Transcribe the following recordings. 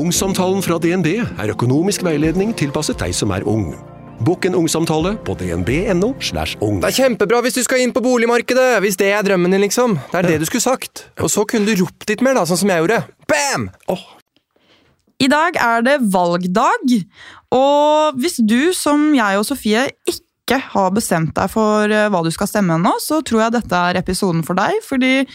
Ungsamtalen fra DNB er økonomisk veiledning tilpasset deg som er ung. Bokk en ungsamtale på dnb.no. slash ung. Det er kjempebra hvis du skal inn på boligmarkedet, hvis det er drømmen din, liksom. Det er det du skulle sagt. Og så kunne du ropt litt mer, da, sånn som jeg gjorde. Bam! I dag er det valgdag, og hvis du, som jeg og Sofie, ikke har bestemt deg for eh, hva du skal stemme ennå, så tror jeg dette er episoden for deg, fordi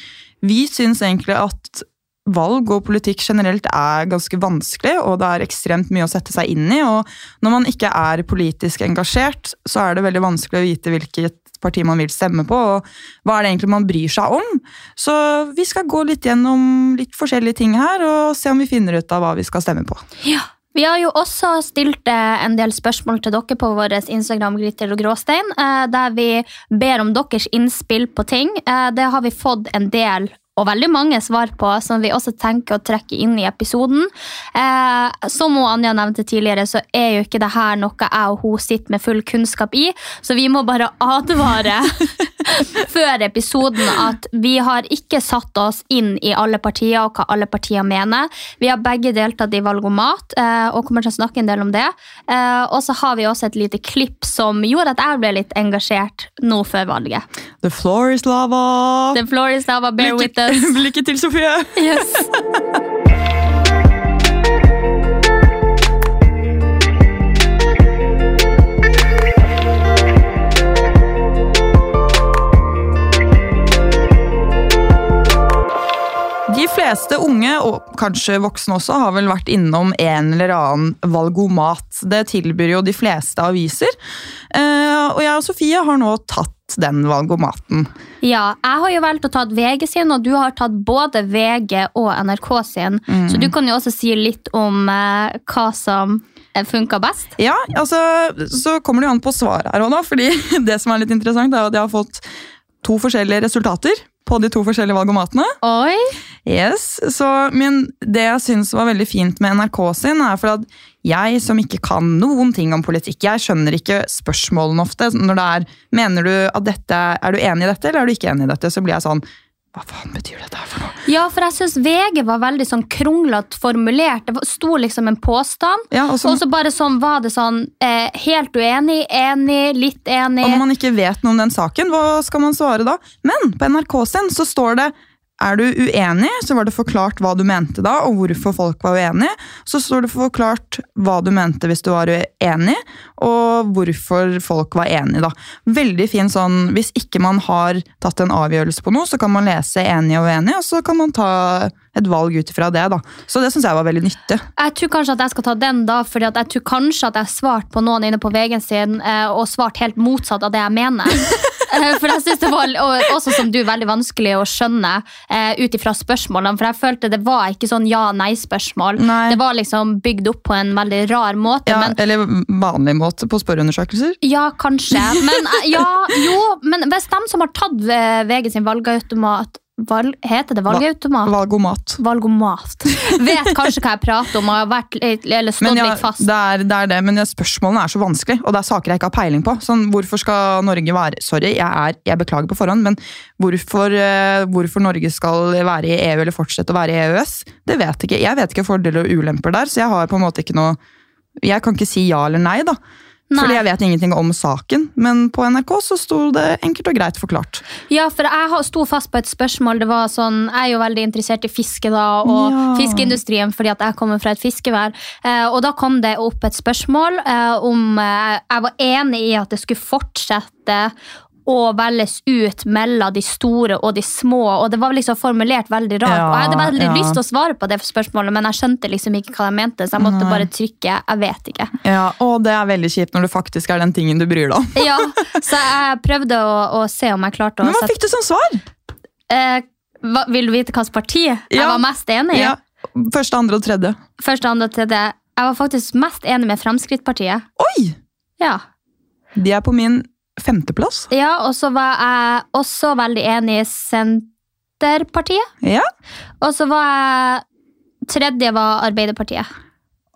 vi syns egentlig at valg og politikk generelt er ganske vanskelig, og det er ekstremt mye å sette seg inn i. Og når man ikke er politisk engasjert, så er det veldig vanskelig å vite hvilket parti man vil stemme på, og hva er det egentlig man bryr seg om. Så vi skal gå litt gjennom litt forskjellige ting her, og se om vi finner ut av hva vi skal stemme på. Ja. Vi har jo også stilt eh, en del spørsmål til dere på vår Instagram Glitter og gråstein, eh, der vi ber om deres innspill på ting. Eh, Det har vi fått en del og veldig mange svar på, som vi også tenker å trekke inn i episoden. Eh, som Anja nevnte tidligere, så er jo ikke det her noe jeg og hun sitter med full kunnskap i, så vi må bare advare før episoden at vi har ikke satt oss inn i alle partier og hva alle partier mener. Vi har begge deltatt i Valgomat eh, og kommer til å snakke en del om det. Eh, og så har vi også et lite klipp som gjorde at jeg ble litt engasjert nå før valget. The floor is lava! The floor is lava, bear with us. Lykke til, Sofie! Yes. fleste unge, og kanskje voksne også, har vel vært innom en eller annen valgomat. Det tilbyr jo de fleste aviser. Eh, Og jeg og Sofie har nå tatt den valgomaten. Ja, jeg har jo valgt å ta VG sin, og du har tatt både VG og NRK sin. Så du kan jo også si litt om eh, hva som funka best. Ja, altså, så kommer det jo an på svaret her òg, da. fordi det som er litt interessant, er at jeg har fått to forskjellige resultater på de to forskjellige valgomatene. Oi! Yes, så, Men det jeg syns var veldig fint med NRK sin, er for at jeg som ikke kan noen ting om politikk, jeg skjønner ikke spørsmålene ofte. Når det er mener du at dette, Er du enig i dette, eller er du ikke enig i dette? Så blir jeg sånn Hva faen betyr dette her for noe? Ja, for jeg syns VG var veldig sånn kronglete formulert. Det sto liksom en påstand, Ja, og så- bare sånn var det sånn eh, helt uenig, enig, litt enig. Og når man ikke vet noe om den saken, hva skal man svare da? Men på NRK sin så står det er du uenig, så var det forklart hva du mente da, og hvorfor folk var uenige. Så står det forklart hva du mente hvis du var uenig, og hvorfor folk var enige. da. Veldig fin sånn, Hvis ikke man har tatt en avgjørelse på noe, så kan man lese enig og uenig, og så kan man ta et valg ut ifra det. da. Så det syns jeg var veldig nyttig. Jeg tror kanskje at jeg skal ta den da, fordi jeg tror kanskje at jeg svarte på noen inne på VG sin, eh, og svart helt motsatt av det jeg mener. Eh, For jeg synes det var også som du, veldig vanskelig å skjønne eh, ut ifra spørsmålene. For jeg følte det var ikke sånn ja-nei-spørsmål. Det var liksom bygd opp på en veldig rar måte. Ja, men Eller vanlig måte på spørreundersøkelser. Ja, kanskje. Men, eh, ja, jo, men hvis de som har tatt VG sin valgautomat valg, Heter det valgautomat? Valgomat. Valgomat. Vet kanskje hva jeg prater om har vært eller stått ja, litt fast. det er, det er det, men spørsmålene er så vanskelig, og det er saker jeg ikke har peiling på. Sånn, hvorfor skal Norge være Sorry, jeg, er, jeg beklager på forhånd, men hvorfor, eh, hvorfor Norge skal være i EU eller fortsette å være i EØS, det vet jeg ikke. Jeg vet ikke fordeler og ulemper der, så jeg har på en måte ikke noe Jeg kan ikke si ja eller nei, da. Nei. Fordi jeg vet ingenting om saken, men på NRK så sto det enkelt og greit forklart. Ja, for jeg sto fast på et spørsmål. Det var sånn, Jeg er jo veldig interessert i fiske da, og Ja. fiskeindustrien fordi at jeg kommer fra et fiskevær. Eh, og da kom det opp et spørsmål eh, om eh, jeg var enig i at det skulle fortsette å velges ut mellom de store og de små. og Det var liksom formulert veldig rart. Ja, og Jeg hadde veldig ja. lyst til å svare på det spørsmålet, men jeg skjønte liksom ikke hva de mente, så jeg måtte Nei. bare trykke 'jeg vet ikke'. Ja, Og det er veldig kjipt når det faktisk er den tingen du bryr deg om. Ja, Så jeg prøvde å, å se om jeg klarte å Men hva fikk du som svar? Eh, hva, vil du vite hvilket parti ja. jeg var mest enig i? Ja. Første, andre og tredje. Første, andre, og tredje. Jeg var faktisk mest enig med Fremskrittspartiet. Oi! Ja. De er på min femteplass. ja, og så var jeg også veldig enig i Senterpartiet. Ja. Og så var jeg Tredje var Arbeiderpartiet.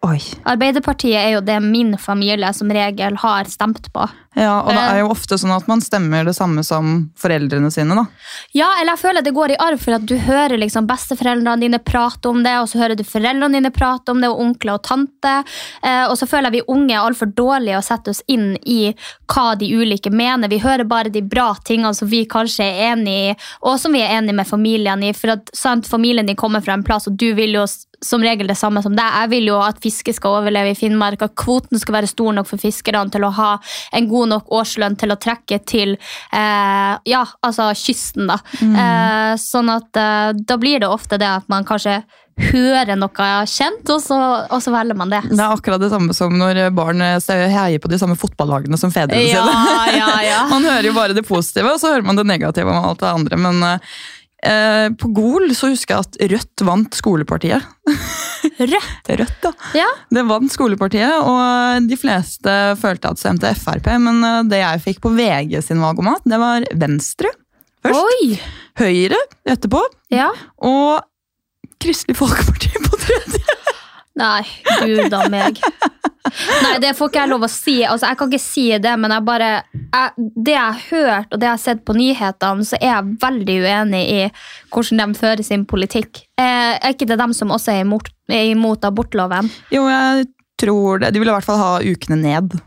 Oi. Arbeiderpartiet er jo det min familie som regel har stemt på. Ja, og det Eh. er jo ofte sånn at man stemmer det samme som foreldrene sine, da. Ja, eller jeg føler det går i arv, for at du hører liksom besteforeldrene dine prate om det, og så hører du foreldrene dine prate om det, og onkler og tante. Eh, og så føler jeg vi unge er altfor dårlige å sette oss inn i hva de ulike mener. Vi hører bare de bra tingene som vi kanskje er enig i, og som vi er enig med familien i. For at sant, familien din kommer fra en plass, og du vil jo som regel det samme som deg. Jeg vil jo at fiske skal overleve i Finnmark, at kvoten skal være stor nok for fiskerne til å ha en god nok årslønn til å trekke til eh, ja, altså kysten. da. Eh, sånn at eh, da blir det ofte det at man kanskje hører noe kjent, og så, og så velger man det. Det er akkurat det samme som når barn eh, heier på de samme fotballagene som fedrene Ja, sine. ja, ja. man hører jo bare det positive, og så hører man det negative om alt det andre. Men eh, på Gol så husker jeg at Rødt vant skolepartiet. Rødt? Rødt, da. Ja. Det vant skolepartiet, og de fleste følte at stemte Frp. Men eh, det jeg fikk på VG sin valgomat, det var Venstre først. Oi! Høyre etterpå, Ja. og Kristelig Folkeparti på tredje. Nei, gud a meg. Nei, det får ikke jeg lov å si. Altså, jeg kan ikke si det, men jeg bare jeg, Det jeg har hørt, og det jeg har sett på nyhetene, så er jeg veldig uenig i hvordan de fører sin politikk. Eh, er ikke det dem som også er imot, er imot abortloven? Jo, jeg tror det. De vil i hvert fall ha ukene ned.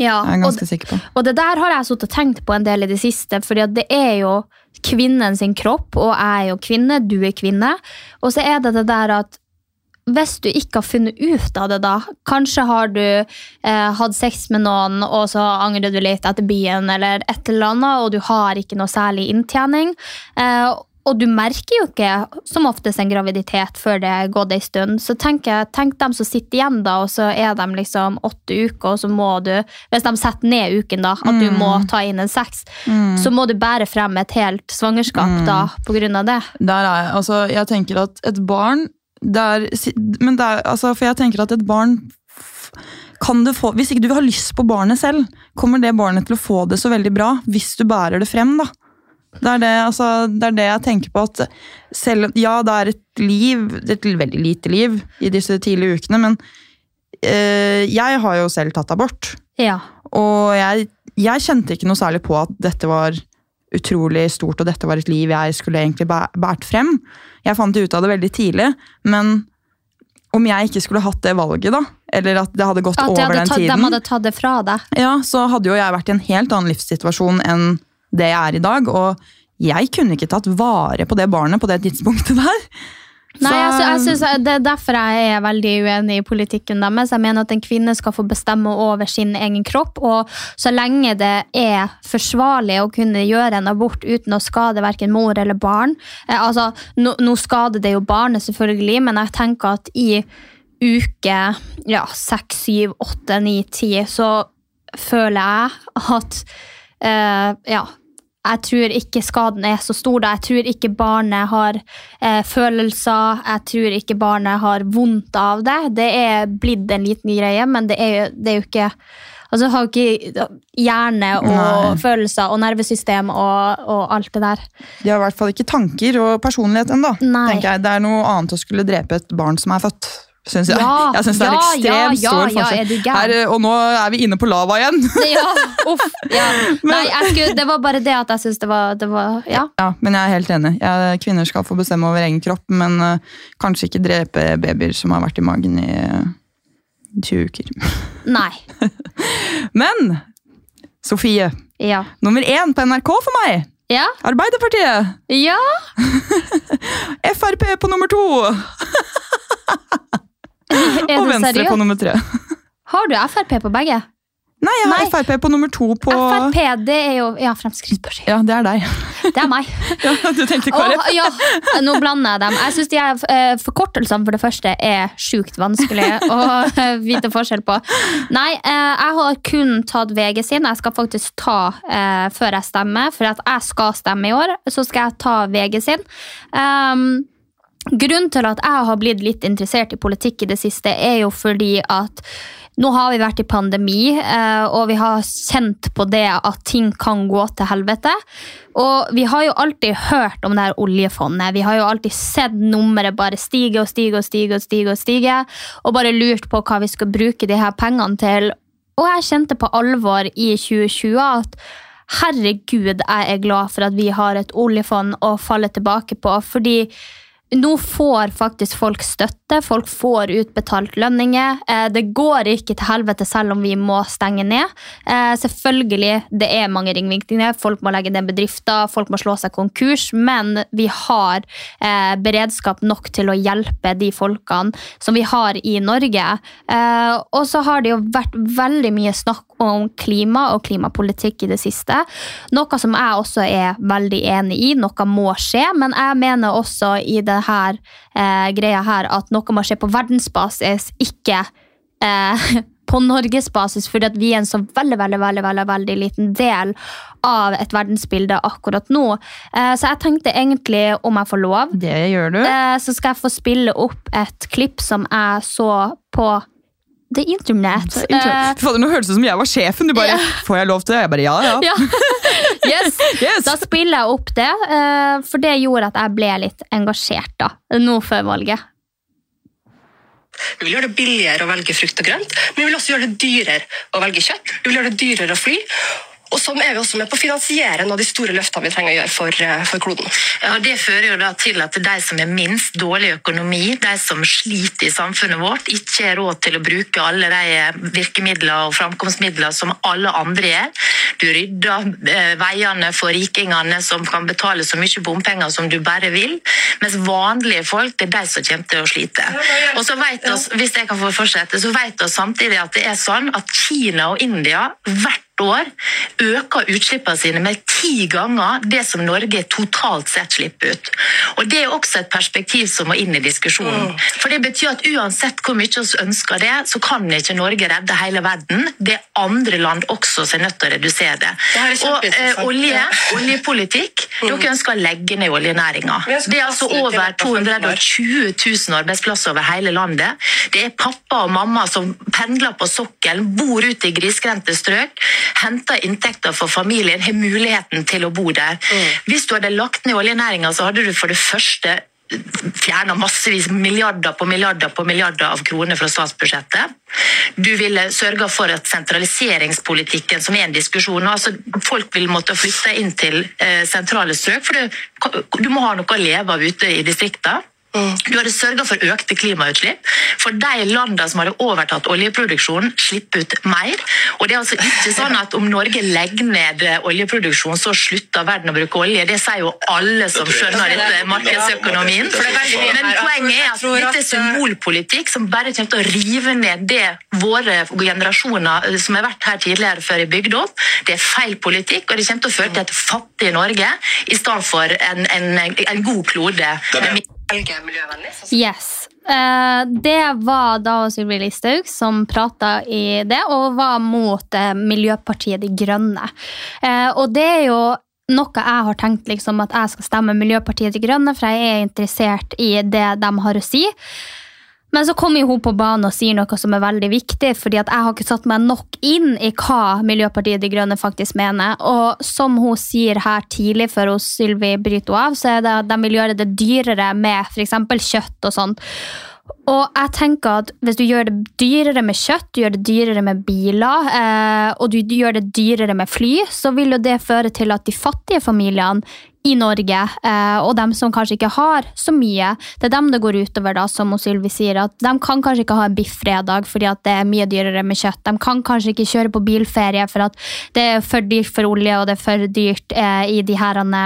Ja, Jeg er og, ganske sikker på. og det der har jeg sittet og tenkt på en del i det siste, fordi det er jo kvinnen sin kropp, og jeg er jo kvinne, du er kvinne. Og så er det det der at hvis du ikke har funnet ut av det, da Kanskje har du eh, hatt sex med noen, og så angrer du litt etter byen, eller et eller annet, og du har ikke noe særlig inntjening. Eh, og du merker jo ikke som oftest en graviditet før det er gått ei stund. Så tenk, tenk dem som sitter igjen, da, og så er de liksom åtte uker, og så må du Hvis de setter ned uken, da, at du må ta inn en sex, så må du bære frem et helt svangerskap da, på grunn av det. Der er jeg. Altså, jeg tenker at et barn det er, men det er, altså, For jeg tenker at et barn kan du få, Hvis ikke du har lyst på barnet selv, kommer det barnet til å få det så veldig bra hvis du bærer det frem. da. Det er det, altså, det er det jeg tenker på. at selv, Ja, det er et liv, et veldig lite liv i disse tidlige ukene, men øh, jeg har jo selv tatt abort. Ja. Og jeg, jeg kjente ikke noe særlig på at dette var utrolig stort, og dette var et liv jeg skulle egentlig båret frem. Jeg fant ut av det veldig tidlig, men om jeg ikke skulle hatt det valget, da, eller at det hadde gått At over hadde, den tatt, de hadde tatt det fra deg. ja, så hadde jo jeg vært i en helt annen livssituasjon enn det jeg er i dag. Og jeg kunne ikke tatt vare på det barnet på det tidspunktet der. Nei, jeg, sy- jeg synes, Det er derfor jeg er veldig uenig i politikken deres. Jeg mener at en kvinne skal få bestemme over sin egen kropp. Og så lenge det er forsvarlig å kunne gjøre en abort uten å skade verken mor eller barn eh, altså, Nå, nå skader det jo barnet, selvfølgelig, men jeg tenker at i uke ja, seks, syv, åtte, ni, ti, så føler jeg at eh, ja, jeg tror ikke skaden er så stor. da. Jeg tror ikke barnet har eh, følelser. Jeg tror ikke barnet har vondt av det. Det er blitt en liten greie, men det er jo, det er jo ikke Altså, har jo ikke hjerne og Nei. følelser og nervesystem og, og alt det der. De har i hvert fall ikke tanker og personlighet ennå. Det er noe annet å skulle drepe et barn som er født. Synes jeg. Ja, jeg synes det er ja, ekstremt ja, ja, stor ja, forskjell. er? Her, og nå er vi inne på lava igjen. Ja, uff. Ja. Nei, skulle, det var bare det at jeg syns det var, det var Ja. Ja, men jeg er helt enig. Jeg, kvinner skal få bestemme over egen kropp, men uh, kanskje ikke drepe babyer som har vært i magen i uh, 20 uker. Nei. Men Sofie, Ja. nummer én på NRK for meg! Ja? Arbeiderpartiet! Ja? Frp på nummer to! Og Venstre seriøs? på nummer tre. Har du Frp på begge? Nei, jeg har Nei. Frp på nummer to på Frp, det er jo Ja, Fremskrittspartiet. Ja, det er deg. Det er meg. Ja, du tenkte KrF? ja, nå blander jeg dem. Jeg synes de er, eh, Forkortelsene for det første er sjukt vanskelig å eh, vite forskjell på. Nei, eh, jeg har kun tatt VG sin. Jeg skal faktisk ta før jeg stemmer. For at jeg skal stemme i år, så skal jeg ta VG sin. Um, Grunnen til at jeg har blitt litt interessert i politikk i det siste, er jo fordi at nå har vi vært i pandemi, eh, og vi har kjent på det at ting kan gå til helvete. Og vi har jo alltid hørt om det her oljefondet. Vi har jo alltid sett nummeret bare stige og stige og stige og stige, og stige, og bare lurt på hva vi skal bruke de her pengene til. Og jeg kjente på alvor i 2020 at herregud, jeg er glad for at vi har et oljefond å falle tilbake på. fordi nå får faktisk folk støtte, folk får utbetalt lønninger. Eh, det går ikke til helvete selv om vi må stenge ned. Eh, selvfølgelig, det er mange ringvirkninger. Folk må legge ned bedrifter, folk må slå seg konkurs. Men vi har eh, beredskap nok til å hjelpe de folkene som vi har i Norge. Og så har det jo vært veldig mye snakk om klima og klimapolitikk i det siste. Noe som jeg også er veldig enig i. Noe må skje, men jeg mener også i det her eh, greia her at noe må skje på verdensbasis, ikke eh, på norgesbasis, fordi at vi er en så veldig veldig, veldig, veldig, veldig liten del av et verdensbilde akkurat nå. Eh, så jeg tenkte egentlig, om jeg får lov, Det gjør du. eh, så skal jeg få spille opp et klipp som jeg så på The Internet. Eh, Fader, nå hørtes det ut som jeg var sjefen. Du bare, Ja. Får jeg lov til det? Jeg bare, ja, ja. ja. Yes. Yes. Da spiller jeg opp det, eh, for det gjorde at jeg ble litt engasjert da, nå før valget. Vi vil gjøre det billigere å velge frukt og grønt, men vi vil også gjøre det dyrere å velge kjøtt. Vi vil gjøre det dyrere å fly. Og sånn er vi også med på å finansiere noen av de store løftene vi trenger å gjøre for, eh, for kloden. Ja, Det fører jo da til at de som er minst dårlig økonomi, de som sliter i samfunnet vårt, ikke har råd til å bruke alle de virkemidler og framkomstmidler som alle andre gjør. Du rydder eh, veiene for rikingene som kan betale så mye bompenger som du bare vil, mens vanlige folk det er de som kommer til å slite. Og så vet oss, hvis jeg kan få fortsette, så vet vi samtidig at det er sånn at Kina og India hvert år øker utslippene sine med ti ganger det som Norge totalt sett slipper ut. Og Det er også et perspektiv som må inn i diskusjonen. For Det betyr at uansett hvor mye vi ønsker det, så kan ikke Norge redde hele verden. Det er andre land også som er nødt til å redusere det. er Og eh, olje, oljepolitikk Dere ønsker å legge ned oljenæringa. Det er altså over at det er 220 000 arbeidsplasser over hele landet. Det er pappa og mamma som pendler på sokkelen, bor ute i grisgrendte strøk, henter inntekter for familien, har muligheten til å bo der. Hvis du hadde lagt ned oljenæringa, så hadde du for det første fjerna massevis, milliarder på milliarder på milliarder av kroner fra statsbudsjettet. Du ville sørga for at sentraliseringspolitikken, som er en diskusjon altså Folk vil måtte flytte inn til eh, sentrale strøk, for du, du må ha noe å leve av ute i distriktene. Du hadde sørga for økte klimautslipp. For de landene som hadde overtatt oljeproduksjonen, slipper ut mer. Og det er altså ikke sånn at om Norge legger ned oljeproduksjon, så slutter verden å bruke olje. Det sier jo alle som skjønner dette markedsøkonomien. Men poenget er at dette er eh, symbolpolitikk som bare kommer til å rive ned det våre generasjoner eh, som har vært her tidligere før, er bygd opp. Det er feil politikk, og det kommer til å føre til et fattig Norge i stedet for en, en, en god klode. Velge miljøvennlig. Yes. Eh, det var da Sylvi Listhaug som prata i det, og var mot eh, Miljøpartiet De Grønne. Eh, og det er jo noe jeg har tenkt liksom, at jeg skal stemme Miljøpartiet De Grønne, for jeg er interessert i det de har å si. Men så kommer jo hun på banen og sier noe som er veldig viktig, fordi at jeg har ikke satt meg nok inn i hva Miljøpartiet De Grønne faktisk mener. Og som hun sier her tidlig før Sylvi bryter henne av, så er det at de vil gjøre det dyrere med f.eks. kjøtt og sånt. Og jeg tenker at Hvis du gjør det dyrere med kjøtt, du gjør det dyrere med biler, eh, og du gjør det dyrere med fly, så vil jo det føre til at de fattige familiene i Norge, eh, og dem som kanskje ikke har så mye, det er dem det går utover, da, som Sylvi sier. at De kan kanskje ikke ha en biffredag fordi at det er mye dyrere med kjøtt. De kan kanskje ikke kjøre på bilferie for at det er for dyrt for olje og det er for dyrt eh, i de herrene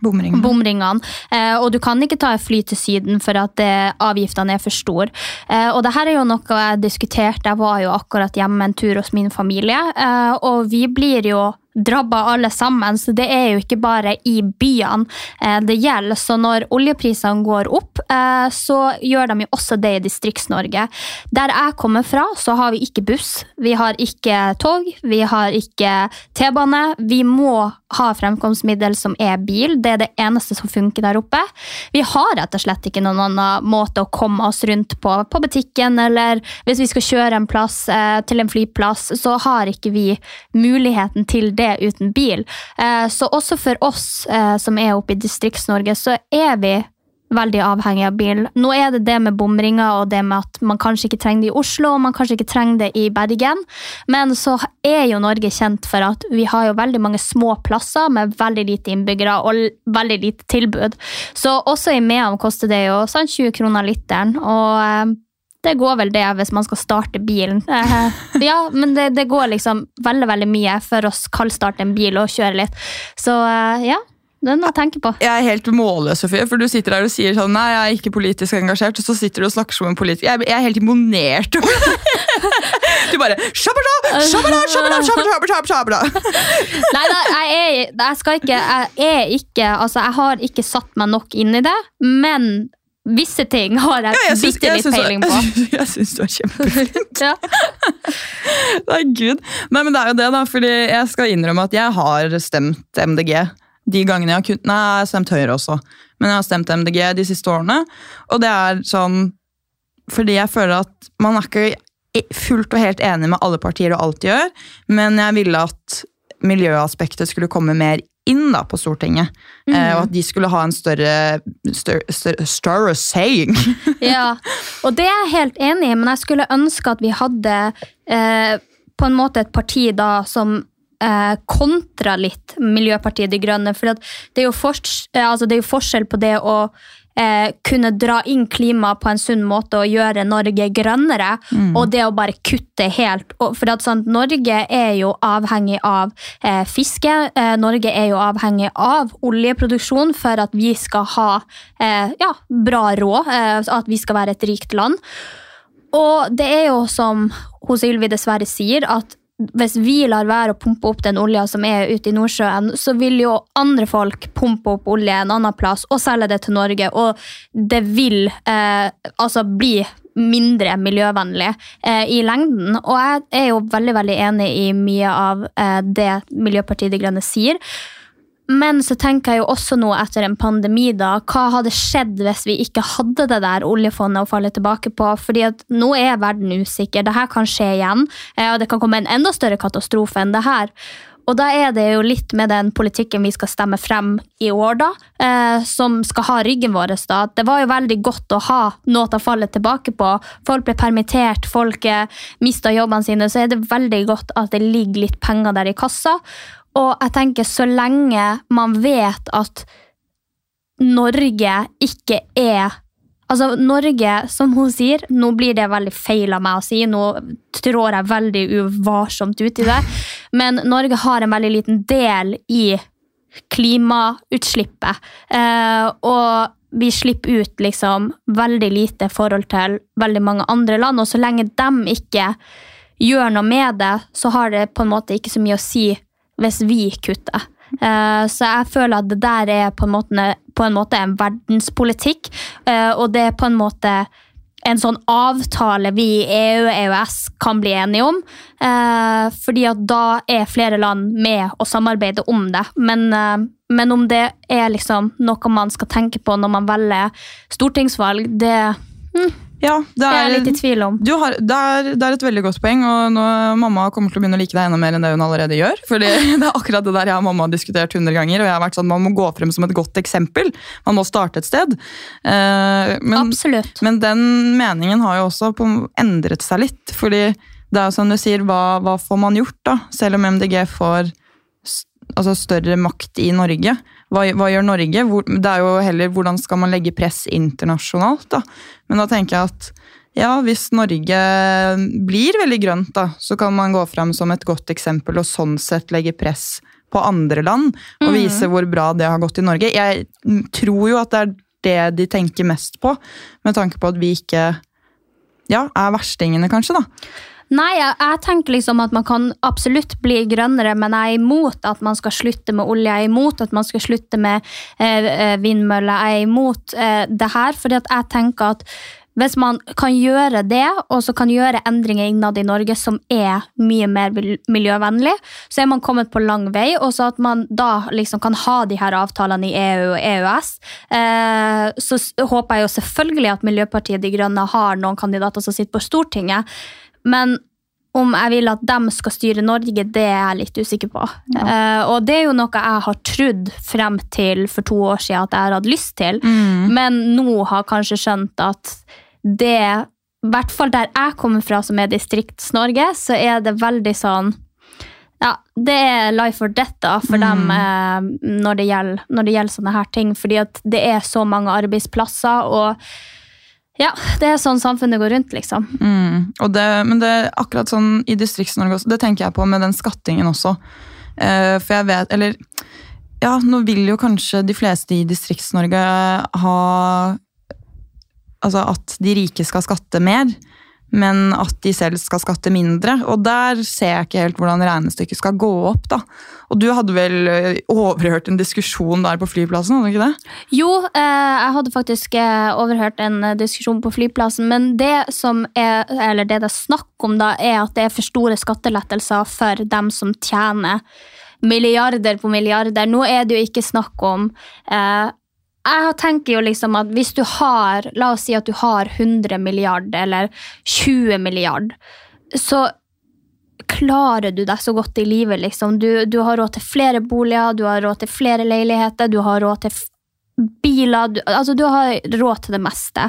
Bomringene. Bomringene. Eh, og du kan ikke ta et fly til Syden for at eh, avgiftene er for store. Eh, og det her er jo noe jeg diskuterte. Jeg var jo akkurat hjemme en tur hos min familie, eh, og vi blir jo drabber alle sammen, så det er jo ikke bare i byene eh, det gjelder. Så når oljeprisene går opp, eh, så gjør de jo også det i Distrikts-Norge. Der jeg kommer fra, så har vi ikke buss, vi har ikke tog, vi har ikke T-bane. Vi må ha fremkomstmiddel som er bil, det er det eneste som funker der oppe. Vi har rett og slett ikke noen annen måte å komme oss rundt på, på butikken, eller hvis vi skal kjøre en plass eh, til en flyplass, så har ikke vi muligheten til det uten bil. Eh, så også for oss eh, som er oppe i Distrikts-Norge, så er vi veldig avhengig av bil. Nå er det det med bomringer og det med at man kanskje ikke trenger det i Oslo og man kanskje ikke trenger det i Bergen, men så er jo Norge kjent for at vi har jo veldig mange små plasser med veldig lite innbyggere og veldig lite tilbud. Så også i Mehamn koster det jo sånn 20 kroner literen. og eh, det går vel det hvis man skal starte bilen. Ja, men det, det, går liksom veldig veldig mye for å kaldstarte en bil og kjøre litt. Så eh, ja, det er noe å tenke på. Jeg er helt målløs, Sofie, for du sitter der og sier sånn Nei, jeg er ikke politisk engasjert, og så sitter du og snakker som en politiker. Jeg, jeg er helt imponert over Du bare shabada, shabada, shabada, shabada, shabada, Nei, da, jeg, er, jeg skal ikke Jeg er ikke Altså, jeg har ikke satt meg nok inn i det, men visse ting har jeg, ja, jeg bitte litt jeg peiling på. Jeg syns du er kjempeflink. ja. Nei, gud. Nei, men det er jo det, da. fordi jeg skal innrømme at jeg har stemt MDG de gangene jeg har kunnet Nei, jeg har stemt Høyre også, men jeg har stemt MDG de siste årene. Og det er sånn fordi jeg føler at man er ikke fullt og helt enig med alle partier og alt de gjør, men jeg ville at miljøaspektet skulle komme mer inn da på Stortinget. Mm. Eh, og at de skulle ha en større, større, større, større saying. ja, og det er jeg helt enig i, men jeg skulle ønske at vi hadde eh, på en måte et parti da som eh, kontra litt Miljøpartiet De Grønne. For det er, forskjell, altså det, er jo forskjell på det å eh, kunne dra inn klima på en sunn måte og gjøre Norge grønnere, mm. og det å bare kutte helt. For at, sånn, Norge er jo avhengig av eh, fiske. Eh, Norge er jo avhengig av oljeproduksjon for at vi skal ha eh, ja, bra råd, at vi skal være et rikt land. Og det er jo som Ylvi dessverre sier, at hvis vi lar være å pumpe opp den olja som er ute i Nordsjøen, så vil jo andre folk pumpe opp olje en annen plass og selge det til Norge. Og det vil eh, altså bli mindre miljøvennlig eh, i lengden. Og jeg er jo veldig veldig enig i mye av eh, det Miljøpartiet De Grønne sier. Men så tenker jeg jo også nå etter en pandemi, da, hva hadde skjedd hvis vi ikke hadde det der oljefondet å falle tilbake på? Fordi at nå er verden usikker. Det her kan skje igjen, eh, og det kan komme en enda større katastrofe enn det her. Og da er det jo litt med den politikken vi skal stemme frem i år, da, eh, som skal ha ryggen vår. da. Det var jo veldig godt å ha noe å falle tilbake på. Folk ble permittert, folk eh, mista jobbene sine. Så er det veldig godt at det ligger litt penger der i kassa. Og jeg tenker, så lenge man vet at Norge ikke er Altså, Norge, som hun sier, nå blir det veldig feil av meg å si, nå trår jeg veldig uvarsomt ut i det, men Norge har en veldig liten del i klimautslippet. Eh, og vi slipper ut liksom veldig lite i forhold til veldig mange andre land, og så lenge de ikke gjør noe med det, så har det på en måte ikke så mye å si hvis vi kutter. Uh, så jeg føler at det der er på en måte, på en, måte en verdenspolitikk, uh, og det er på en måte en sånn avtale vi i EU og EØS kan bli enige om. Uh, fordi at da er flere land med å samarbeide om det. Men, men om det er liksom noe man skal tenke på når man velger stortingsvalg, det mm, ja, det er, jeg er litt i tvil om. Har, det, er, det, er, et veldig godt poeng, og nå, mamma kommer til å begynne å like deg enda mer enn det hun allerede gjør. fordi det er akkurat det der jeg og mamma har diskutert hundre ganger, og jeg har vært sånn, man må gå frem som et godt eksempel. Man må starte et sted. Eh, men, Absolutt. Men den meningen har jo også endret seg litt. fordi det er jo som du sier, hva, hva får man gjort, da? Selv om MDG får altså større makt i Norge. Hva, hva, gjør Norge? Hvor, det er jo heller hvordan skal man legge press internasjonalt. da. Men da tenker jeg at ja, hvis Norge blir veldig grønt, da, så kan man gå fram som et godt eksempel og sånn sett legge press på andre land og mm. vise hvor bra det har gått i Norge. Jeg tror jo at det er det de tenker mest på, med tanke på at vi ikke ja, er verstingene, kanskje. da. Nei, jeg, jeg tenker liksom at man kan absolutt bli grønnere, men jeg er imot at man skal slutte med olje. Jeg er imot at man skal slutte med eh, eh, vindmøller. Jeg er imot eh, det her, fordi at jeg tenker at hvis man kan gjøre det, og så kan gjøre endringer innad i Norge som er mye mer miljøvennlig, så er man kommet på lang vei. Og så at man da liksom kan ha de her avtalene i EU og EØS. Eh, så håper jeg jo selvfølgelig at Miljøpartiet De Grønne har noen kandidater som sitter på Stortinget. Men om jeg vil at de skal styre Norge, det er jeg litt usikker på. Eh, og det er jo noe jeg har trodd frem til for to år siden at jeg har hatt lyst til, men nå har kanskje skjønt at det, i hvert fall der jeg kommer fra, som er Distrikts-Norge, så er det veldig sånn ja, det er life or death da, for dem eh, når, det gjelder, når det gjelder sånne her ting. Fordi at det er så mange arbeidsplasser, og ja, det er sånn samfunnet går rundt, liksom. Mm. Det, men det er akkurat sånn i Distrikts-Norge også, det tenker jeg på med den skattingen også. Uh, for jeg vet, eller ja, nå vil jo kanskje de fleste i Distrikts-Norge ha Altså at de rike skal skatte mer, men at de selv skal skatte mindre. Og der ser jeg ikke helt hvordan regnestykket skal gå opp, da. Og du hadde vel eh, overhørt en diskusjon der på flyplassen, hadde du ikke det? Jo, eh, jeg hadde faktisk eh, overhørt en diskusjon på flyplassen, men det som er, eller det er snakk om da, er at det er for store skattelettelser for dem som tjener milliarder på milliarder. Nå er det jo ikke snakk om eh, jeg tenker jo liksom at hvis du har, la oss si at du har 100 milliard eller 20 milliard, så klarer du deg så godt i livet, liksom. Du, du har råd til flere boliger, du har råd til flere leiligheter, du har råd til biler, du, altså du har råd til det meste.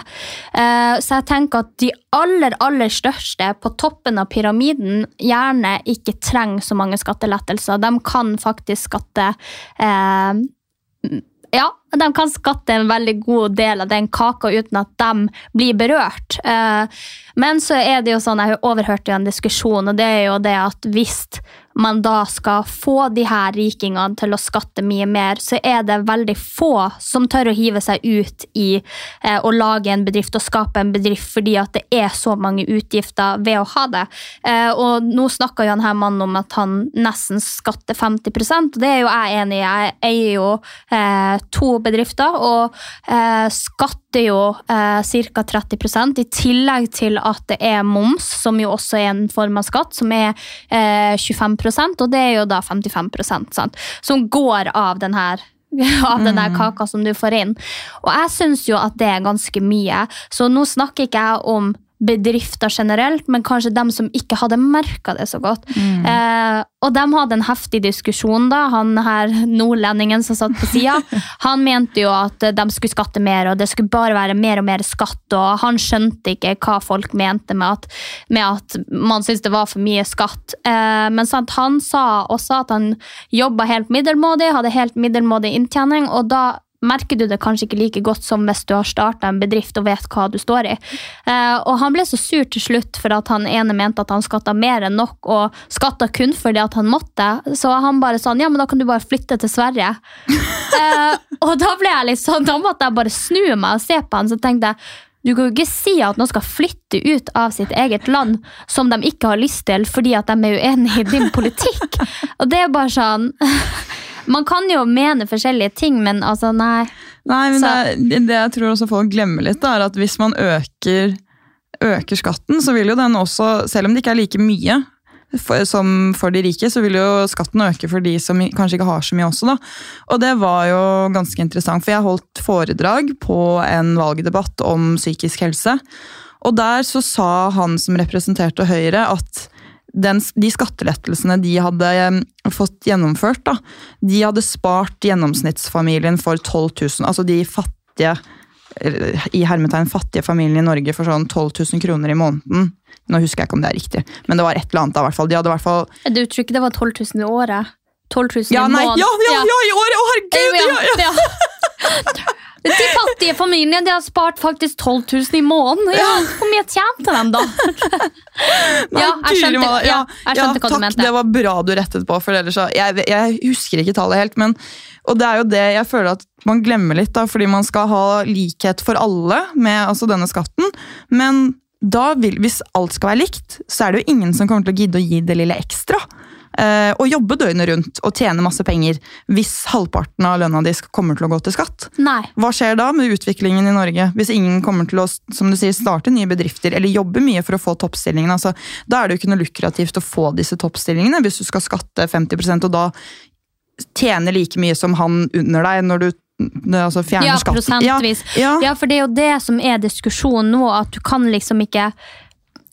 Uh, så jeg tenker at de aller, aller største på toppen av pyramiden gjerne ikke trenger så mange skattelettelser. De kan faktisk skatte eh, ja, de kan skatte en veldig god del av den kaka uten at de blir berørt. Eh, Men så er det jo sånn, jeg overhørte jo en diskusjon, og det er jo det at hvis man da skal få de her rikingene til å skatte mye mer, så er det veldig få som tør å hive seg ut i eh, å lage en bedrift og skape en bedrift, fordi at det er så mange utgifter ved å ha det. Eh, og nå snakker jo han her mannen om at han nesten skatter 50 og det er jo jeg enig i. Jeg eier jo eh, to bedrifter og eh, skatter jo eh, ca. 30% i tillegg til at det er moms, som jo også er en form av skatt, som er eh, 25% og det er jo da 55% sant? som går av den her av den der kaka som du får inn. Og jeg syns jo at det er ganske mye. Så nå snakker ikke jeg om bedrifter generelt, men kanskje dem som ikke hadde merka det så godt. Eh, og de hadde en heftig diskusjon, da. Han her nordlendingen som satt på sida, han mente jo at de skulle skatte mer, og det skulle bare være mer og mer skatt, og han skjønte ikke hva folk mente med at, med at man syntes det var for mye skatt. Eh, men sant, han sa også at han jobba helt middelmådig, hadde helt middelmådig inntjening, og da merker du det kanskje ikke like godt som hvis du har starta en bedrift og vet hva du står i. Eh, og han ble så sur til slutt for at han ene mente at han skatta mer enn nok, og skatta kun fordi at han måtte. Så han bare sånn, ja, men da kan du bare flytte til Sverige. eh, og da ble jeg litt sånn, da måtte jeg bare snu meg og se på han, så tenkte jeg du kan jo ikke si at noen skal flytte ut av sitt eget land som de ikke har lyst til fordi at de er uenig i din politikk. Og det er bare sånn Man kan jo mene forskjellige ting, men altså, nei. Nei, men det, det jeg tror også folk glemmer litt, da, er at hvis man øker, øker skatten, så vil jo den også, selv om det ikke er like mye for, som for de rike, så vil jo skatten øke for de som kanskje ikke har så mye også. da. Og det var jo ganske interessant, for jeg holdt foredrag på en valgdebatt om psykisk helse. Og der så sa han som representerte Høyre at den, de skattelettelsene de hadde fått gjennomført, da, de hadde spart gjennomsnittsfamilien for 12 000. Altså de fattige i hermetegn fattige familiene i Norge for sånn 12 000 kroner i måneden. Nå husker jeg ikke om det er riktig, men det var et eller annet. da, hvert fall. De hadde hvert fall Du tror ikke det var 12 000 i året? 12 000 Ja, i måneden? ja, ja, ja, i året! Å, herregud! Ja, ja. ja. De fattige familien de har spart faktisk 12 000 i måneden. Ja, Hvor mye tjente de, da? Nei, ja, jeg skjønte, ja, jeg skjønte hva takk, du mente. Det var bra du rettet på, for ellers jeg, jeg husker ikke tallet helt. Men, og det er jo det jeg føler at man glemmer litt, da, fordi man skal ha likhet for alle med altså denne skatten. Men vil, hvis alt skal være likt, så er det jo ingen som kommer til å gidde å gi det lille ekstra. Eh, og jobbe døgnet rundt og tjene masse penger hvis halvparten av lønna di kommer til å gå til skatt. Nei. Hva skjer da med utviklingen i Norge hvis ingen kommer til å som du sier, starte nye bedrifter eller jobbe mye for å få toppstillingene? Altså, da er det jo ikke noe lukrativt å få disse toppstillingene hvis du skal skatte 50% og da tjene like mye som han under deg når du altså fjerner Ja, skatten. prosentvis. Ja, Ja, for det er jo det som er diskusjonen nå, at du kan liksom ikke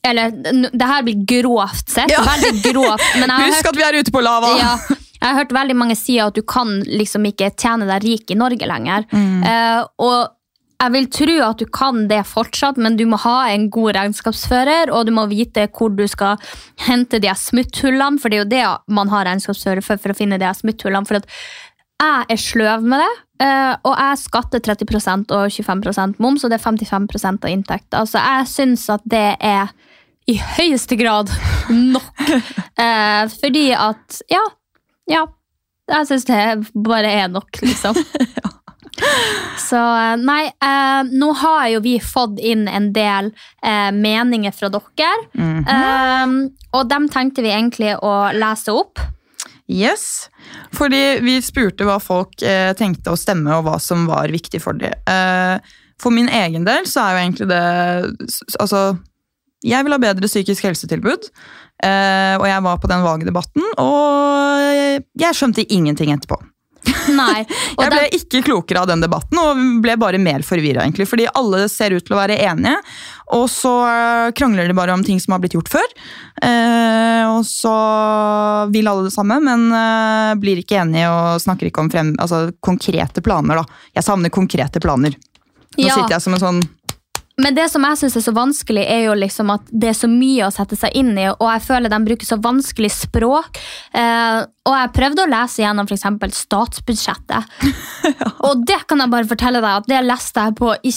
Eller det her blir grovt sett, Ja. veldig grovt. Men jeg Husk hørt, at vi er ute på lava! ja, jeg har hørt veldig mange si at du kan liksom ikke tjene deg rik i Norge lenger. Mm. Uh, og jeg vil tro at du kan det fortsatt, men du må ha en god regnskapsfører, og du må vite hvor du skal hente de smutthullene, for det er jo det man har regnskapsfører for, for å finne de smutthullene. For jeg er sløv med det, eh, og jeg skatter 30% og 25% moms, og det er 55% av inntekten. Så jeg syns at det er i høyeste grad nok. Eh, fordi at Ja. Ja. Jeg syns det bare er nok, liksom. Så eh, nei, eh, nå har jo vi fått inn en del eh, meninger fra dere. eh, og dem tenkte vi egentlig å lese opp. Yes, fordi vi spurte hva folk eh, tenkte å stemme, og hva som var viktig for dem. Eh, for min egen del så er jo egentlig det Altså, jeg vil ha bedre psykisk helsetilbud. Eh, og jeg var på den valgdebatten, og jeg, skjønte ingenting etterpå. Nei. Jeg ble ikke klokere av den debatten, og ble bare mer forvirra. Fordi alle ser ut til å være enige, og så eh, krangler de bare om ting som har blitt gjort før. Eh, og så vil alle det samme, men blir ikke enige og snakker ikke om frem, altså, konkrete planer. da. Jeg savner konkrete planer. Nå Ja. sitter jeg som en sånn Men det som jeg synes er så vanskelig, er jo liksom at det er så mye å sette seg inn i, og jeg føler de bruker så vanskelig språk. Eh, og jeg prøvde å lese gjennom f.eks. statsbudsjettet. Og det kan jeg bare fortelle deg at det leste jeg på i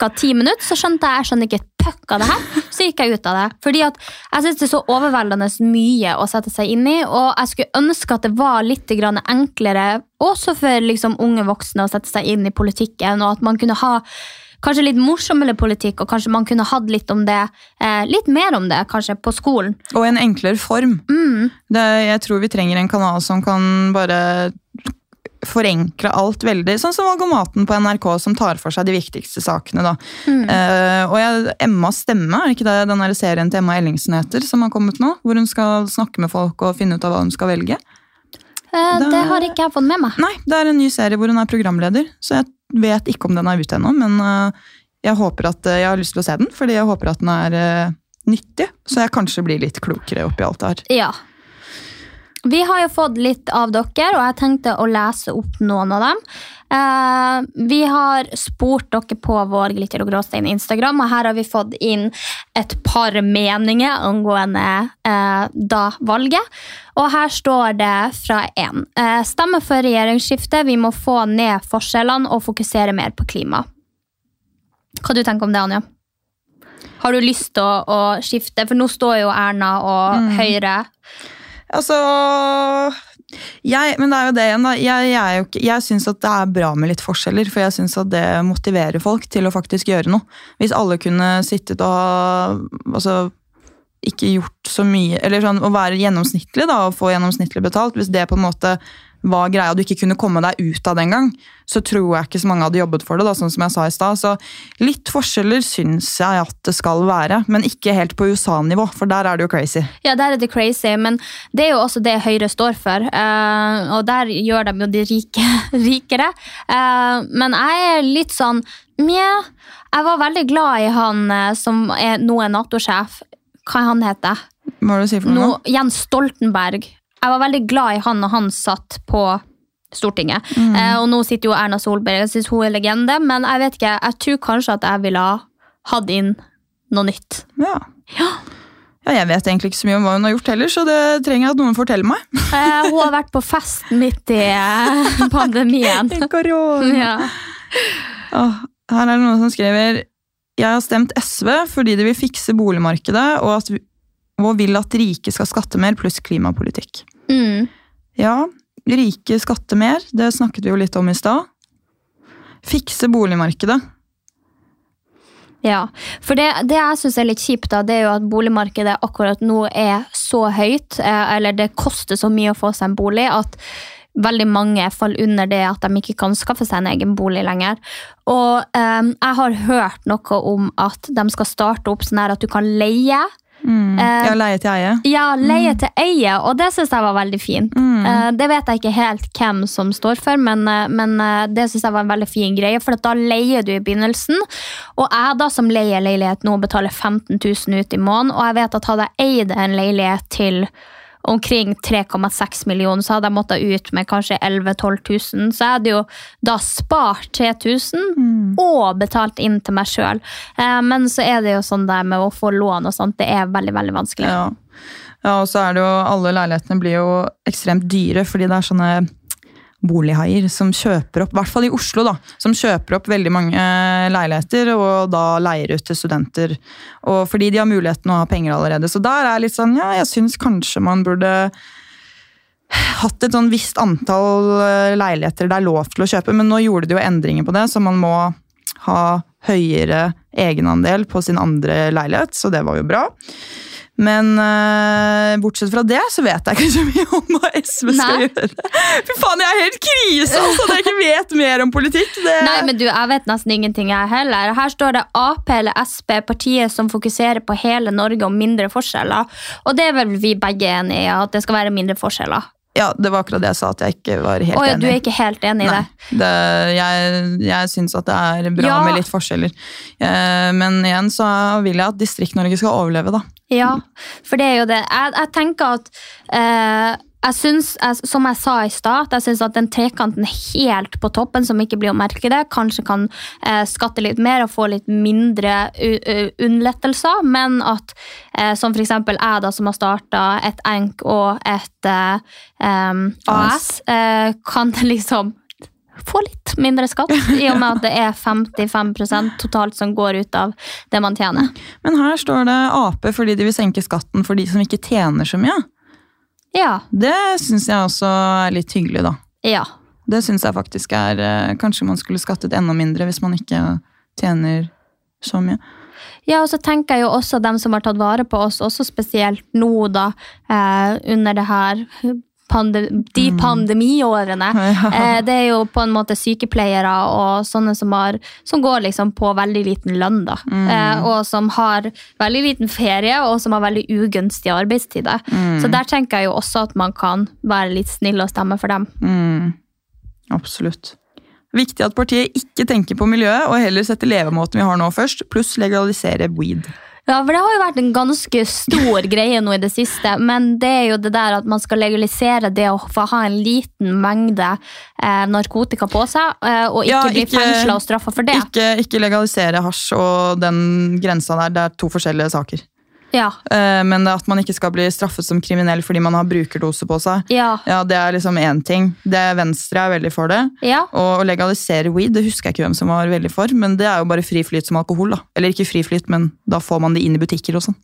ca. ti minutter, så skjønte jeg jeg skjønner ikke et puck av det her. Så gikk jeg ut av det. Fordi at jeg synes det er så overveldende mye å sette seg inn i, og jeg skulle ønske at det var litt grann enklere, også for liksom unge voksne, å sette seg inn i politikken, og at man kunne ha kanskje litt morsommere politikk, og kanskje man kunne hatt litt om det, eh, litt mer om det, kanskje, på skolen. Og en enklere form. Det, jeg tror vi trenger en kanal som kan bare forenkle alt veldig. Sånn som Valgomaten på NRK, som tar for seg de viktigste sakene. da. Eh, og jeg, Emmas stemme, er ikke det den der serien til Emma Ellingsen heter, som har kommet nå? Hvor hun skal snakke med folk og finne ut av hva hun skal velge? Eh, Da- Det har ikke jeg fått med meg. Nei, det er en ny serie hvor hun er programleder, så jeg vet ikke om den er ute ennå, men eh, jeg at eh, jeg har lyst til å se den, fordi jeg håper at den er eh, nyttig, så jeg kanskje blir litt klokere oppi alt det her. Ja. Vi har jo fått litt av dere, og jeg tenkte å lese opp noen av dem. Eh, vi har spurt dere på vår Glitter og gråstein Instagram, og her har vi fått inn et par meninger angående eh, da valget. Og her står det fra én. Eh, stemme for regjeringsskifte. Vi må få ned forskjellene og fokusere mer på klima. Hva du tenker om det, Anja? Har du lyst til å, å skifte? For nå står jo Erna og Høyre Altså jeg, Men det er jo det igjen, da. Jeg, jeg, jeg syns at det er bra med litt forskjeller, for jeg syns at det motiverer folk til å faktisk gjøre noe. Hvis alle kunne sittet og altså, ikke gjort så mye Eller sånn, å være gjennomsnittlig da, og få gjennomsnittlig betalt, hvis det på en måte var greia, og du ikke kunne komme deg ut av den gang, så tror jeg ikke så mange hadde jobbet for det, da, sånn som jeg sa i sted. Så litt forskjeller syns jeg at det skal være, men ikke helt på USA-nivå, for der er det jo crazy. Ja, der er det crazy, men det er jo også det Høyre står for. eh, og der gjør de jo de rike rikere. Eh, men jeg er litt sånn Mjau. Jeg var veldig glad i han eh, som er, nå er Nato-sjef. Hva er han heter Hva er det du sier for nå? noe? Jens Stoltenberg. Jeg var veldig glad i han når han satt på Stortinget. Eh, og nå sitter jo Erna Solberg. Jeg synes hun er legende, men jeg vet ikke, jeg tror kanskje at jeg ville ha hatt inn noe nytt. Ja. ja, ja jeg vet egentlig ikke så mye om hva hun har gjort heller, så det trenger jeg at noen forteller meg. Eh, hun har vært på fest midt i pandemien. I korona. Ja. Oh, her er det noen som skriver Jeg har stemt SV fordi de vil fikse boligmarkedet og, at, vi- og vil at rike skal skatte mer, pluss klimapolitikk. Mm. Ja, rike skatter mer, det snakket vi jo litt om i stad. Fikse boligmarkedet. Ja, for det, det jeg syns er litt kjipt, da, det er jo at boligmarkedet akkurat nå er så høyt, eh, eller det koster så mye å få seg en bolig, at veldig mange faller under det at de ikke kan skaffe seg en egen bolig lenger. Og um, jeg har hørt noe om at de skal starte opp sånn her at du kan leie. Mm. Eh, Ja, leie til eie. Ja, leie til eie, og det syns jeg var veldig fint. Eh, Det vet jeg ikke helt hvem som står for, men, eh, men det syns jeg var en veldig fin greie, for da leier du i begynnelsen. Og jeg da som leier leilighet nå betaler 15 000 ut i måneden, og jeg vet at hadde jeg eid en leilighet til omkring 3,6 millioner, så hadde jeg måttet ut med kanskje 11 000-12 000. Så jeg hadde jo da spart 3000 og betalt inn til meg sjøl. Men så er det jo sånn der med å få lån og sånt, det er veldig, veldig vanskelig. Ja. ja, og så er det jo Alle leilighetene blir jo ekstremt dyre, fordi det er sånne bolighaier som kjøper opp, i hvert fall i Oslo, da, som kjøper opp veldig mange eh, leiligheter og da leier ut til studenter. Og fordi de har muligheten å ha penger allerede. Så der er litt sånn, ja, jeg syns kanskje man burde hatt et sånn visst antall eh, leiligheter det er lov til å kjøpe, men nå gjorde de jo endringer på det, så man må ha høyere egenandel på sin andre leilighet, så det var jo bra. Men uh, bortsett fra det, så vet jeg ikke så mye om hva SV skal Nei. gjøre. Fy faen, jeg er helt krise altså, jeg ikke vet mer om politikk. Det... Nei, men du, jeg vet nesten ingenting jeg heller. Her står det Ap eller Sp, partiet som fokuserer på hele Norge og mindre forskjeller. Og det er vel vi begge enige i, at det skal være mindre forskjeller. Ja, det var akkurat det jeg sa, at jeg ikke var helt oh, ja, enig. du er ikke helt enig i Nei, det? det, jeg, jeg syns at det er bra Ja. med litt forskjeller. Eh, men igjen så vil jeg at Distrikt-Norge skal overleve, da. Ja, for det er jo det. Jeg, jeg tenker at eh, jeg synes, Som jeg sa i stad, jeg syns at den trekanten helt på toppen, som ikke blir å merke det, kanskje kan eh, skatte litt mer og få litt mindre unnlettelser, men at eh, som f.eks. jeg, da, som har starta et ENK og et um, AS, eh, kan liksom få litt mindre skatt, i og med at det er 55% totalt som går ut av det man tjener. Men her står det Ap fordi de vil senke skatten for de som ikke tjener så mye. Ja. Det syns jeg også er litt hyggelig, da. Ja. Det syns jeg faktisk er eh, Kanskje man skulle skattet enda mindre hvis man ikke tjener så mye. Ja, og så tenker jeg jo også dem som har tatt vare på oss, også spesielt nå da, eh, under det her pande de pandemiårene. Ja. Eh, det er jo på en måte sykepleiere og sånne som, har, som går liksom på veldig liten lønn, da. Eh, og som har veldig liten ferie, og som har veldig ugunstige arbeidstider. Så der tenker jeg jo også at man kan være litt snill og stemme for dem. Mm, absolutt. Viktig at partiet ikke tenker på miljøet, og heller setter levemåten vi har nå først, pluss legalisere weed. Ja, for det har jo vært en ganske stor greie nå i det siste, men det er jo det der at man skal legalisere det å få ha en liten mengde eh, narkotika på seg, eh, og ikke Ja, bli fengsla og straffa for det. Ikke, ikke legalisere hasj og den grensa der, det er to forskjellige saker. Ja, Eh, Men at man ikke skal bli straffet som kriminell fordi man har brukerdose på seg, ja, ja, det er liksom én ting. Det Venstre er veldig for det. ja. Og å legalisere weed, det husker jeg ikke hvem som var veldig for, men det er jo bare fri flyt som alkohol. da. Eller ikke fri flyt, men da får man det inn i butikker og sånn.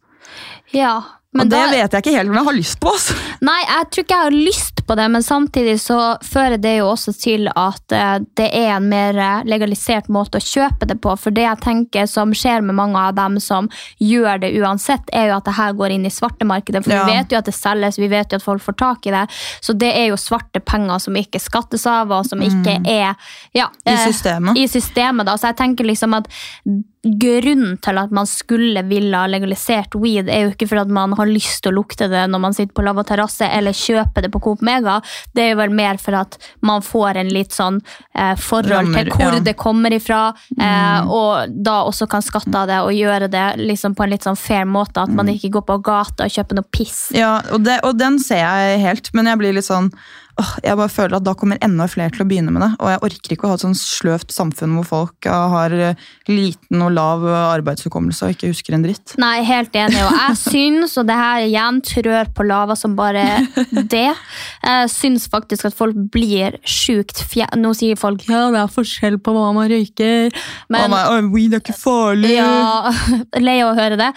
ja. Men det da, vet jeg ikke helt om jeg har lyst på. altså. nei, jeg tror ikke jeg har lyst på det, men samtidig så fører det jo også til at eh, det er en mer eh, legalisert måte å kjøpe det på. For det jeg tenker som skjer med mange av dem som gjør det uansett, er jo at det her går inn i svartemarkedet. For Ja. vi vet jo at det selges, vi vet jo at folk får tak i det. Så det er jo svarte penger som ikke skattes av, og som ikke er ja, Mm. I eh, systemet. i systemet. Da. Så jeg tenker liksom at grunnen til at man skulle ville ha legalisert weed, er jo ikke for at man har lyst til å lukte det når man sitter på lavvo terrasse, eller kjøper det på Coop Mega. Det er jo vel mer for at man får en litt sånn eh, forhold Rammer, til hvor ja. det kommer ifra, eh, og da også kan skatte av det og gjøre det liksom på en litt sånn fair måte, at man ikke går på gata og kjøper noe piss. Ja, og, det, og den ser jeg helt, men jeg blir litt sånn Jeg bare føler at da kommer enda flere til å begynne med det. Og jeg orker ikke å ha et sånn sløvt samfunn hvor folk eh, har eh, liten og lav eh, arbeidshukommelse og ikke husker en dritt. Nei, helt enig. Og jeg syns, og det her igjen trør på lava som bare det, jeg syns faktisk at folk blir sjukt fje... Nå sier folk ja, det er forskjell på hva man røyker, men oh, meg, «Åh, weed er ikke farlig! ja, Lei av å høre det.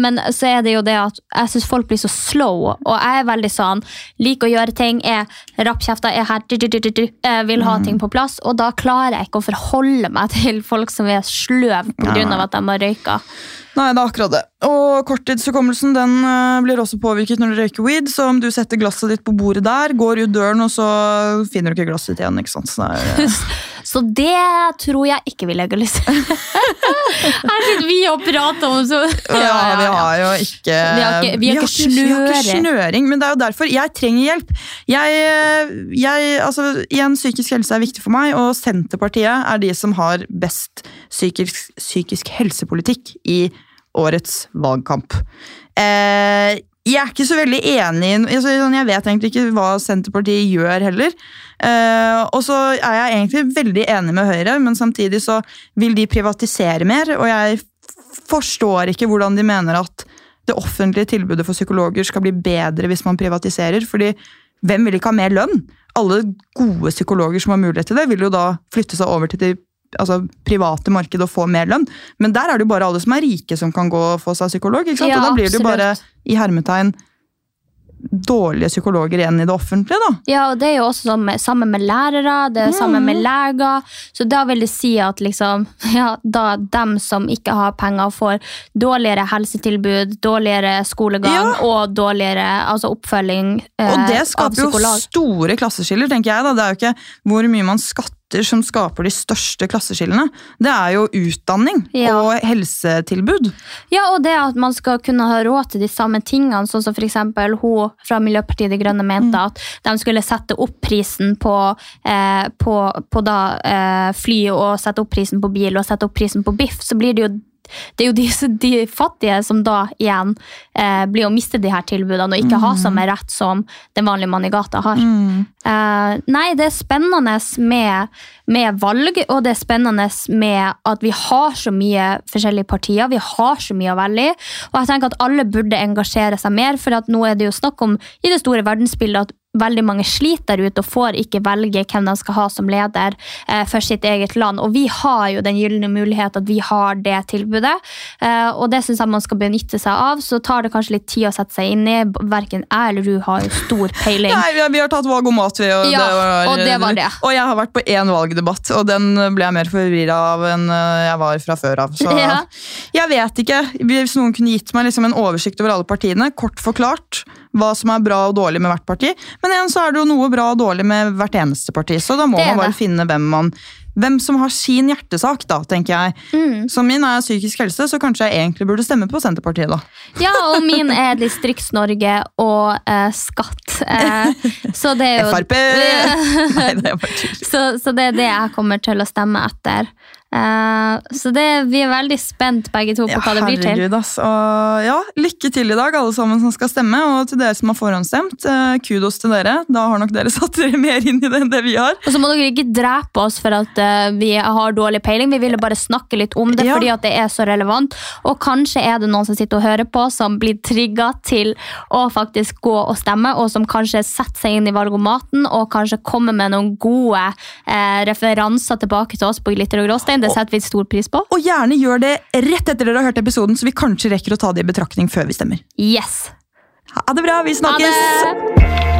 Men så er det jo det at jeg syns folk blir så slow, og jeg er veldig sånn Liker å gjøre ting, er rappkjefta, er her, eh, vil ha Mm. ting på plass. Og da klarer jeg ikke å forholde meg til folk som er sløve pga. At de har røyka. Nei, det er akkurat det. Og korttidshukommelsen den eh, blir også påvirket når du røyker weed. Så om du setter glasset ditt på bordet der, går ut døren, og så finner du ikke glasset ditt igjen. ikke sant? Så det er, Så det tror jeg ikke vi legaliserer. Her sitter vi og prater om så ja, vi har jo ikke Vi har ikke- vi har ikke vi har ikke snøring. snøring, men det er jo derfor jeg trenger hjelp. Jeg, jeg, altså, igjen, Psykisk helse er viktig for meg, og Senterpartiet er de som har best psykisk, psykisk helsepolitikk i årets valgkamp. Eh, jeg er ikke så veldig enig altså, sånn, Jeg vet egentlig ikke hva Senterpartiet gjør heller. Eh, og så er jeg egentlig veldig enig med Høyre, men samtidig så vil de privatisere mer. Og jeg forstår ikke hvordan de mener at det offentlige tilbudet for psykologer skal bli bedre hvis man privatiserer. fordi hvem vil ikke ha mer lønn? Alle gode psykologer som har mulighet til det, vil jo da flytte seg over til det altså, private markedet og få mer lønn. Men der er det jo bare alle som er rike som kan gå og få seg psykolog. ikke sant? Ja, og da blir det jo bare i hermetegn dårlige psykologer igjen i det offentlige, da. Ja, og det er jo også sammen med, sammen med lærere, det er sammen med leger. Så da vil det si at liksom, ja, da dem som ikke har penger, får dårligere helsetilbud, dårligere skolegang og dårligere altså oppfølging eh, Og det skaper jo store klasseskiller, tenker jeg. da. Det er jo ikke hvor mye man skatter som skaper de største klasseskillene. Det er jo utdanning og helsetilbud. Ja, og det at man skal kunne ha råd til de samme tingene, sånn som eksempel hun fra Miljøpartiet De Grønne mente Mm. at de skulle sette opp prisen på, eh, på, på da, eh, fly og sette opp prisen på bil og sette opp prisen på biff, så blir det jo det er jo de, de fattige som da igjen eh, blir å miste de her tilbudene og ikke ha Mm. samme rett som den vanlige mann i gata har. Mm. Eh, nei, det er spennende med, med valg, og det er spennende med at vi har så mye forskjellige partier. Vi har så mye å velge i. Og jeg tenker at alle burde engasjere seg mer, for nå er det jo snakk om i det store verdensbildet at veldig mange sliter der ute og får ikke velge hvem de skal ha som leder eh, for sitt eget land. Og vi har jo den gylne mulighet at vi har det tilbudet, eh, og det syns jeg man skal benytte seg av. Så tar det kanskje litt tid å sette seg inn i. Verken jeg eller du har jo stor peiling. Nei, vi har, vi har tatt valg om mat, vi. Og, Ja, det var, og det var det. Og jeg har vært på én valgdebatt, og den ble jeg mer forvirra av enn øh, jeg var fra før av. Så Ja. jeg vet ikke. Hvis noen kunne gitt meg liksom en oversikt over alle partiene, kort forklart hva som er bra og dårlig med hvert parti. Men igjen så er det jo noe bra og dårlig med hvert eneste parti, så da må man bare det. finne hvem man hvem som har sin hjertesak, da, tenker jeg. Mm. Som min er psykisk helse, så kanskje jeg egentlig burde stemme på Senterpartiet, da. Ja, og min er Distrikts-Norge og eh, skatt. Eh, så det er jo Frp! Nei, det bare tull. så, så det er det jeg kommer til å stemme etter. Eh, så det, vi er veldig spent begge to på hva det blir til. herregud, ass. Og ja, lykke til i dag, alle sammen som skal stemme. Og til dere som har forhåndsstemt, eh, kudos til dere. Da har nok dere satt dere mer inn i det enn det vi har. Og så må dere ikke drepe oss for at uh, vi har dårlig peiling. Vi ville bare snakke litt om det Ja. fordi at det er så relevant. Og kanskje er det noen som sitter og hører på, som blir trigga til å faktisk gå og stemme, og som kanskje setter seg inn i valgomaten og kanskje kommer med noen gode referanser tilbake til oss på Glitter og gråstein. Det setter vi stor pris på. Og gjerne gjør det rett etter dere har hørt episoden, så vi kanskje rekker å ta det i betraktning før vi stemmer. Yes! Ha det bra, vi snakkes! Ha det!